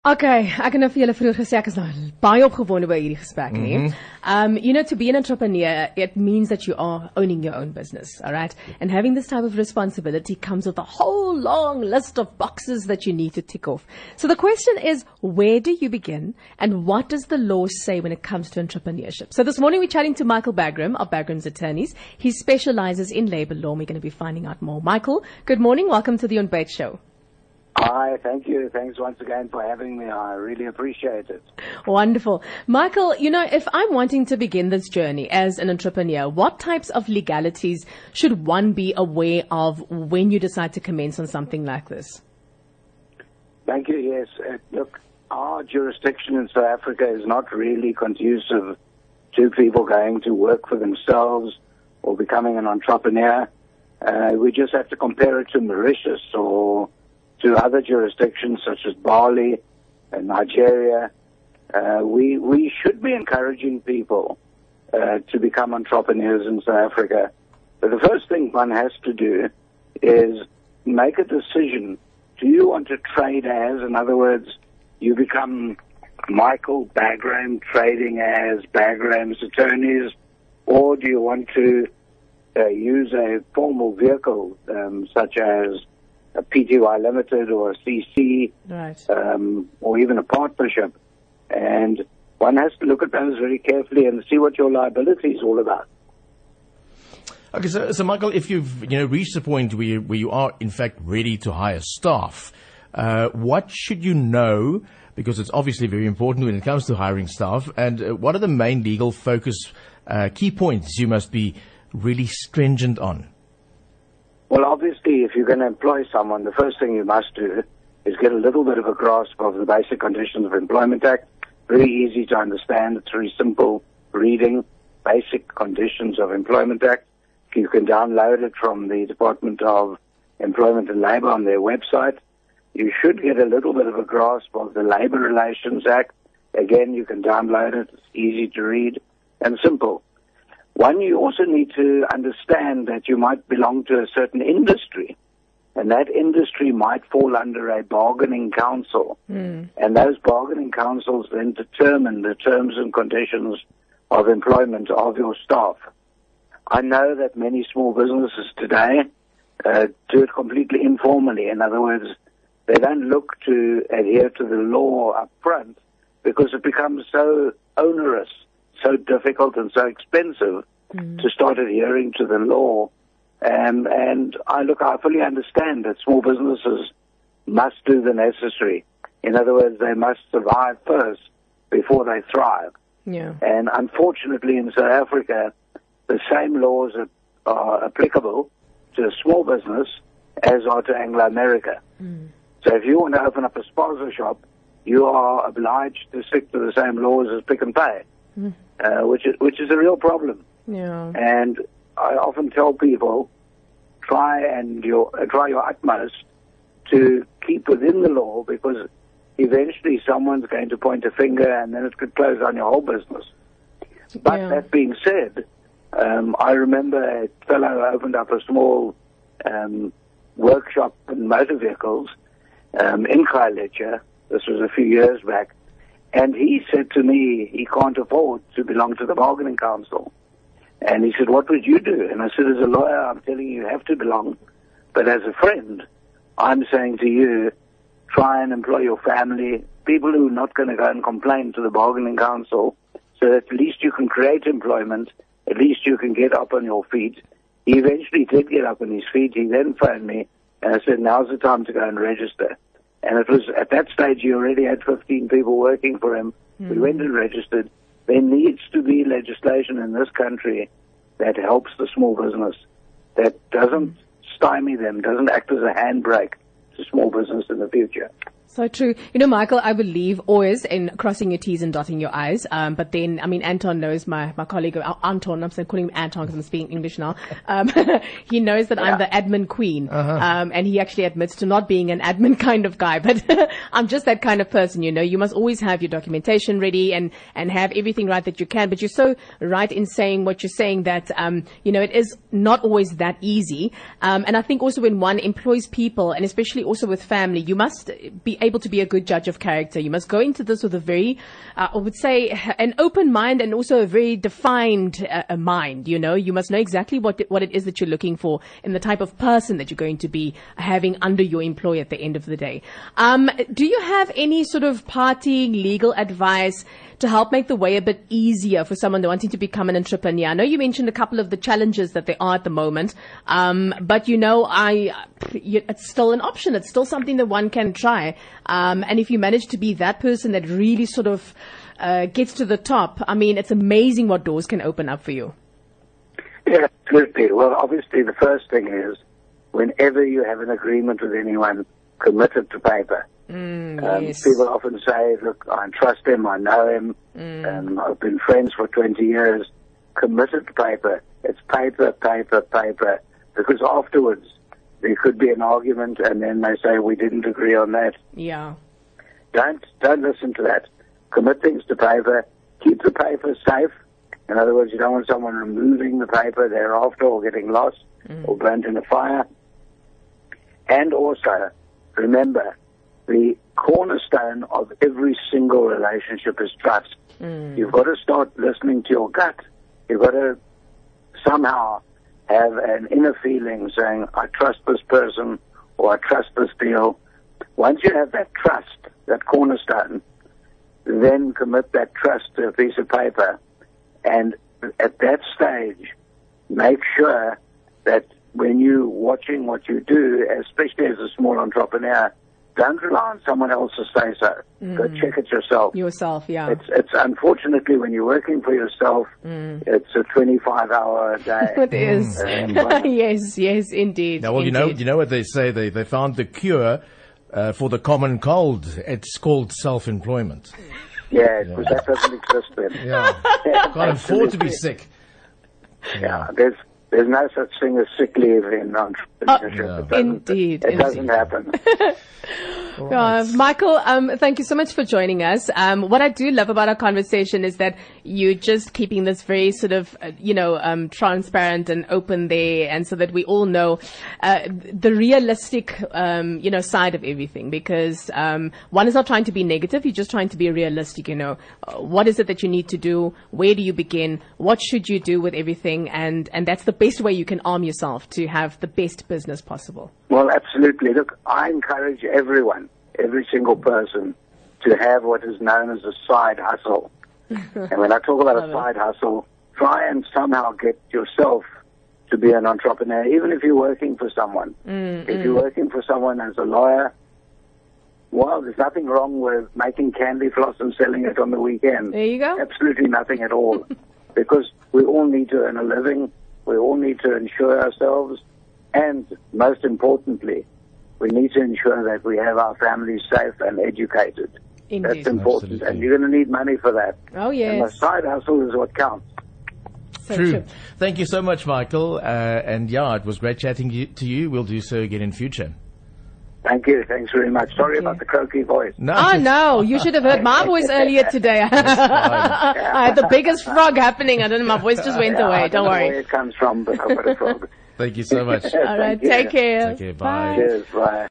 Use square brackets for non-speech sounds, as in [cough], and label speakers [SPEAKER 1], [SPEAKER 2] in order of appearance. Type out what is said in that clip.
[SPEAKER 1] Okay, ek het nou vir julle vroeër gesê ek is nou baie opgewonde oor hierdie gesprek. Mm -hmm. Um you know to be an entrepreneur it means that you are owning your own business, all right? And having this type of responsibility comes with a whole long list of boxes that you need to tick off. So the question is where do you begin and what does the law say when it comes to entrepreneurship? So this morning we're chatting to Michael Bagraim of Bagraim's Attorneys. He specializes in labor law. We're going to be finding out more. Michael, good morning. Welcome to the Ontbyt show.
[SPEAKER 2] Hi, thank you. Thanks once again for having me. I really appreciate it.
[SPEAKER 1] Wonderful. Michael, you know, if I'm wanting to begin this journey as an entrepreneur, what types of legalities should one be aware of when you decide to commence on something like this?
[SPEAKER 2] Thank you. Yes. Uh, look, our jurisdiction in South Africa is not really conducive to people going to work for themselves or becoming an entrepreneur. Uh, we just have to compare it to Mauritius or to other jurisdictions such as Bali and Nigeria. Uh, we we should be encouraging people uh, to become entrepreneurs in South Africa. But the first thing one has to do is make a decision. Do you want to trade as, in other words, you become Michael Bagraim trading as Bagraim's attorneys, or do you want to uh, use a formal vehicle um, such as a PTY Limited or a CC,
[SPEAKER 1] right.
[SPEAKER 2] um, or even a partnership. And one has to look at those very carefully and see what your liability is all about.
[SPEAKER 3] Okay, so, so Michael, if you've you know reached the point where you, where you are in fact ready to hire staff, uh, what should you know? Because it's obviously very important when it comes to hiring staff. And uh, what are the main legal focus uh, key points you must be really stringent on?
[SPEAKER 2] Well, obviously, if you're going to employ someone, the first thing you must do is get a little bit of a grasp of the Basic Conditions of Employment Act. Very easy to understand. It's very simple reading. Basic Conditions of Employment Act. You can download it from the Department of Employment and Labor on their website. You should get a little bit of a grasp of the Labor Relations Act. Again, you can download it. It's easy to read and simple. One, you also need to understand that you might belong to a certain industry, and that industry might fall under a bargaining council. Mm. And those bargaining councils then determine the terms and conditions of employment of your staff. I know that many small businesses today uh, do it completely informally. In other words, they don't look to adhere to the law up front because it becomes so onerous so difficult and so expensive mm. to start adhering to the law. Um, and I look, I fully understand that small businesses must do the necessary. In other words, they must survive first before they thrive.
[SPEAKER 1] Yeah.
[SPEAKER 2] And unfortunately, in South Africa, the same laws are, are applicable to a small business as are to Anglo America. Mm. So if you want to open up a spaza shop, you are obliged to stick to the same laws as Pick n Pay. Mm uh, which is which is a real problem.
[SPEAKER 1] Yeah.
[SPEAKER 2] And I often tell people, try and your uh, try your utmost to keep within the law because eventually someone's going to point a finger and then it could close on your whole business. But
[SPEAKER 1] yeah.
[SPEAKER 2] that being said, um, I remember a fellow opened up a small um, workshop in motor vehicles um, in Khayelitsha. This was a few years back, and he said to me, he can't afford to belong to the bargaining council. And he said, what would you do? And I said, as a lawyer, I'm telling you, you have to belong. But as a friend, I'm saying to you, try and employ your family, people who are not going to go and complain to the bargaining council, so that at least you can create employment, at least you can get up on your feet. He eventually did get up on his feet. He then phoned me and I said, now's the time to go and register. And it was at that stage he already had 15 people working for him. Mm. We hmm. went and registered. There needs to be legislation in this country that helps the small business, that doesn't stymie them, doesn't act as a handbrake to small business in the future.
[SPEAKER 1] So true. You know, Michael, I believe always in crossing your T's and dotting your I's. Um, but then, I mean, Anton knows my, my colleague, uh, Anton, I'm saying, calling him Anton because I'm speaking English now. Um, [laughs] he knows that yeah. I'm the admin queen. Uh-huh. Um, and he actually admits to not being an admin [laughs] kind of guy, but [laughs] I'm just that kind of person, you know. You must always have your documentation ready and, and have everything right that you can. But you're so right in saying what you're saying that, um, you know, it is not always that easy. Um, and I think also when one employs people and especially also with family, you must be able to be a good judge of character. You must go into this with a very, uh, I would say, an open mind and also a very defined uh, mind. You know, you must know exactly what what it is that you're looking for in the type of person that you're going to be having under your employ at the end of the day. Um, do you have any sort of parting legal advice? to help make the way a bit easier for someone wanting to become an entrepreneur? I know you mentioned a couple of the challenges that there are at the moment, um, but you know, I it's still an option. It's still something that one can try. Um, and if you manage to be that person that really sort of uh, gets to the top, I mean, it's amazing what doors can open up for you.
[SPEAKER 2] Yeah, absolutely. Well, obviously, the first thing is whenever you have an agreement with anyone, committed to paper.
[SPEAKER 1] Mm,
[SPEAKER 2] um,
[SPEAKER 1] yes.
[SPEAKER 2] People often say, look, I trust him, I know him,
[SPEAKER 1] Mm.
[SPEAKER 2] um, I've been friends for 20 years. Committed to paper. It's paper, paper, paper. Because afterwards, there could be an argument and then they say, we didn't agree on that.
[SPEAKER 1] Yeah.
[SPEAKER 2] Don't, don't listen to that. Commit things to paper. Keep the paper safe. In other words, you don't want someone removing the paper thereafter or getting lost mm. or burnt in a fire. And also, remember, the cornerstone of every single relationship is trust. Mm. You've got to start listening to your gut. You've got to somehow have an inner feeling saying, I trust this person or I trust this deal. Once you have that trust, that cornerstone, then commit that trust to a piece of paper. And at that stage, make sure that when you're watching what you do, especially as a small entrepreneur, don't rely on someone else to say so. Go check it yourself.
[SPEAKER 1] Yourself, yeah.
[SPEAKER 2] It's it's unfortunately when you're working for yourself, it's a 25 hour [laughs] day.
[SPEAKER 1] It is.
[SPEAKER 2] Uh, [laughs]
[SPEAKER 1] yes, yes, indeed.
[SPEAKER 3] Now, well, you know, you know what they say. They they found the cure uh, for the common cold. It's called self-employment.
[SPEAKER 2] yeah, because that doesn't exist then.
[SPEAKER 3] Yeah, [laughs] can't afford to be sick.
[SPEAKER 2] Yeah, there's there's no such thing as sick leave in uh, entrepreneurship.
[SPEAKER 3] Yeah.
[SPEAKER 2] It
[SPEAKER 1] Indeed,
[SPEAKER 2] it doesn't
[SPEAKER 1] indeed. [laughs]
[SPEAKER 2] happen.
[SPEAKER 1] Uh, Michael, um, thank you so much for joining us. Um, what I do love about our conversation is that you're just keeping this very sort of, uh, you know, um, transparent and open there, and so that we all know uh, the realistic, um, you know, side of everything. Because um, one is not trying to be negative; you're just trying to be realistic. You know, uh, what is it that you need to do? Where do you begin? What should you do with everything? And and that's the best way you can arm yourself to have the best business possible.
[SPEAKER 2] Well, absolutely. Look, I encourage everyone, every single person, to have what is known as a side hustle. [laughs] and when I talk about a side hustle, try and somehow get yourself to be an entrepreneur, even if you're working for someone. Mm, if mm. you're working for someone as a lawyer, well, there's nothing wrong with making candy floss and selling it on the weekend.
[SPEAKER 1] There you go.
[SPEAKER 2] Absolutely nothing at all. [laughs] because we all need to earn a living. We all need to insure ourselves. And most importantly, we need to ensure that we have our families safe and educated.
[SPEAKER 1] Indeed.
[SPEAKER 2] That's important.
[SPEAKER 3] Absolutely.
[SPEAKER 2] And you're going to need money for that.
[SPEAKER 1] Oh
[SPEAKER 2] And
[SPEAKER 1] yes.
[SPEAKER 2] the side hustle is what counts.
[SPEAKER 1] So
[SPEAKER 3] True. Thank you so much, Michael. Uh, and yeah, it was great chatting you, to you. We'll do so again in future.
[SPEAKER 2] Thank you. Thanks very much. Sorry about the croaky voice.
[SPEAKER 3] No,
[SPEAKER 1] Oh no, you should have heard my [laughs] voice earlier today. [laughs] I had the biggest frog happening. I don't know, my voice just went
[SPEAKER 2] Yeah, I
[SPEAKER 1] away. Don't
[SPEAKER 2] know Where
[SPEAKER 1] worry.
[SPEAKER 2] it comes from, but I've got a frog.
[SPEAKER 3] Thank you so much. [laughs]
[SPEAKER 1] All right, take care.
[SPEAKER 3] Take care. Bye.
[SPEAKER 2] Cheers. Bye.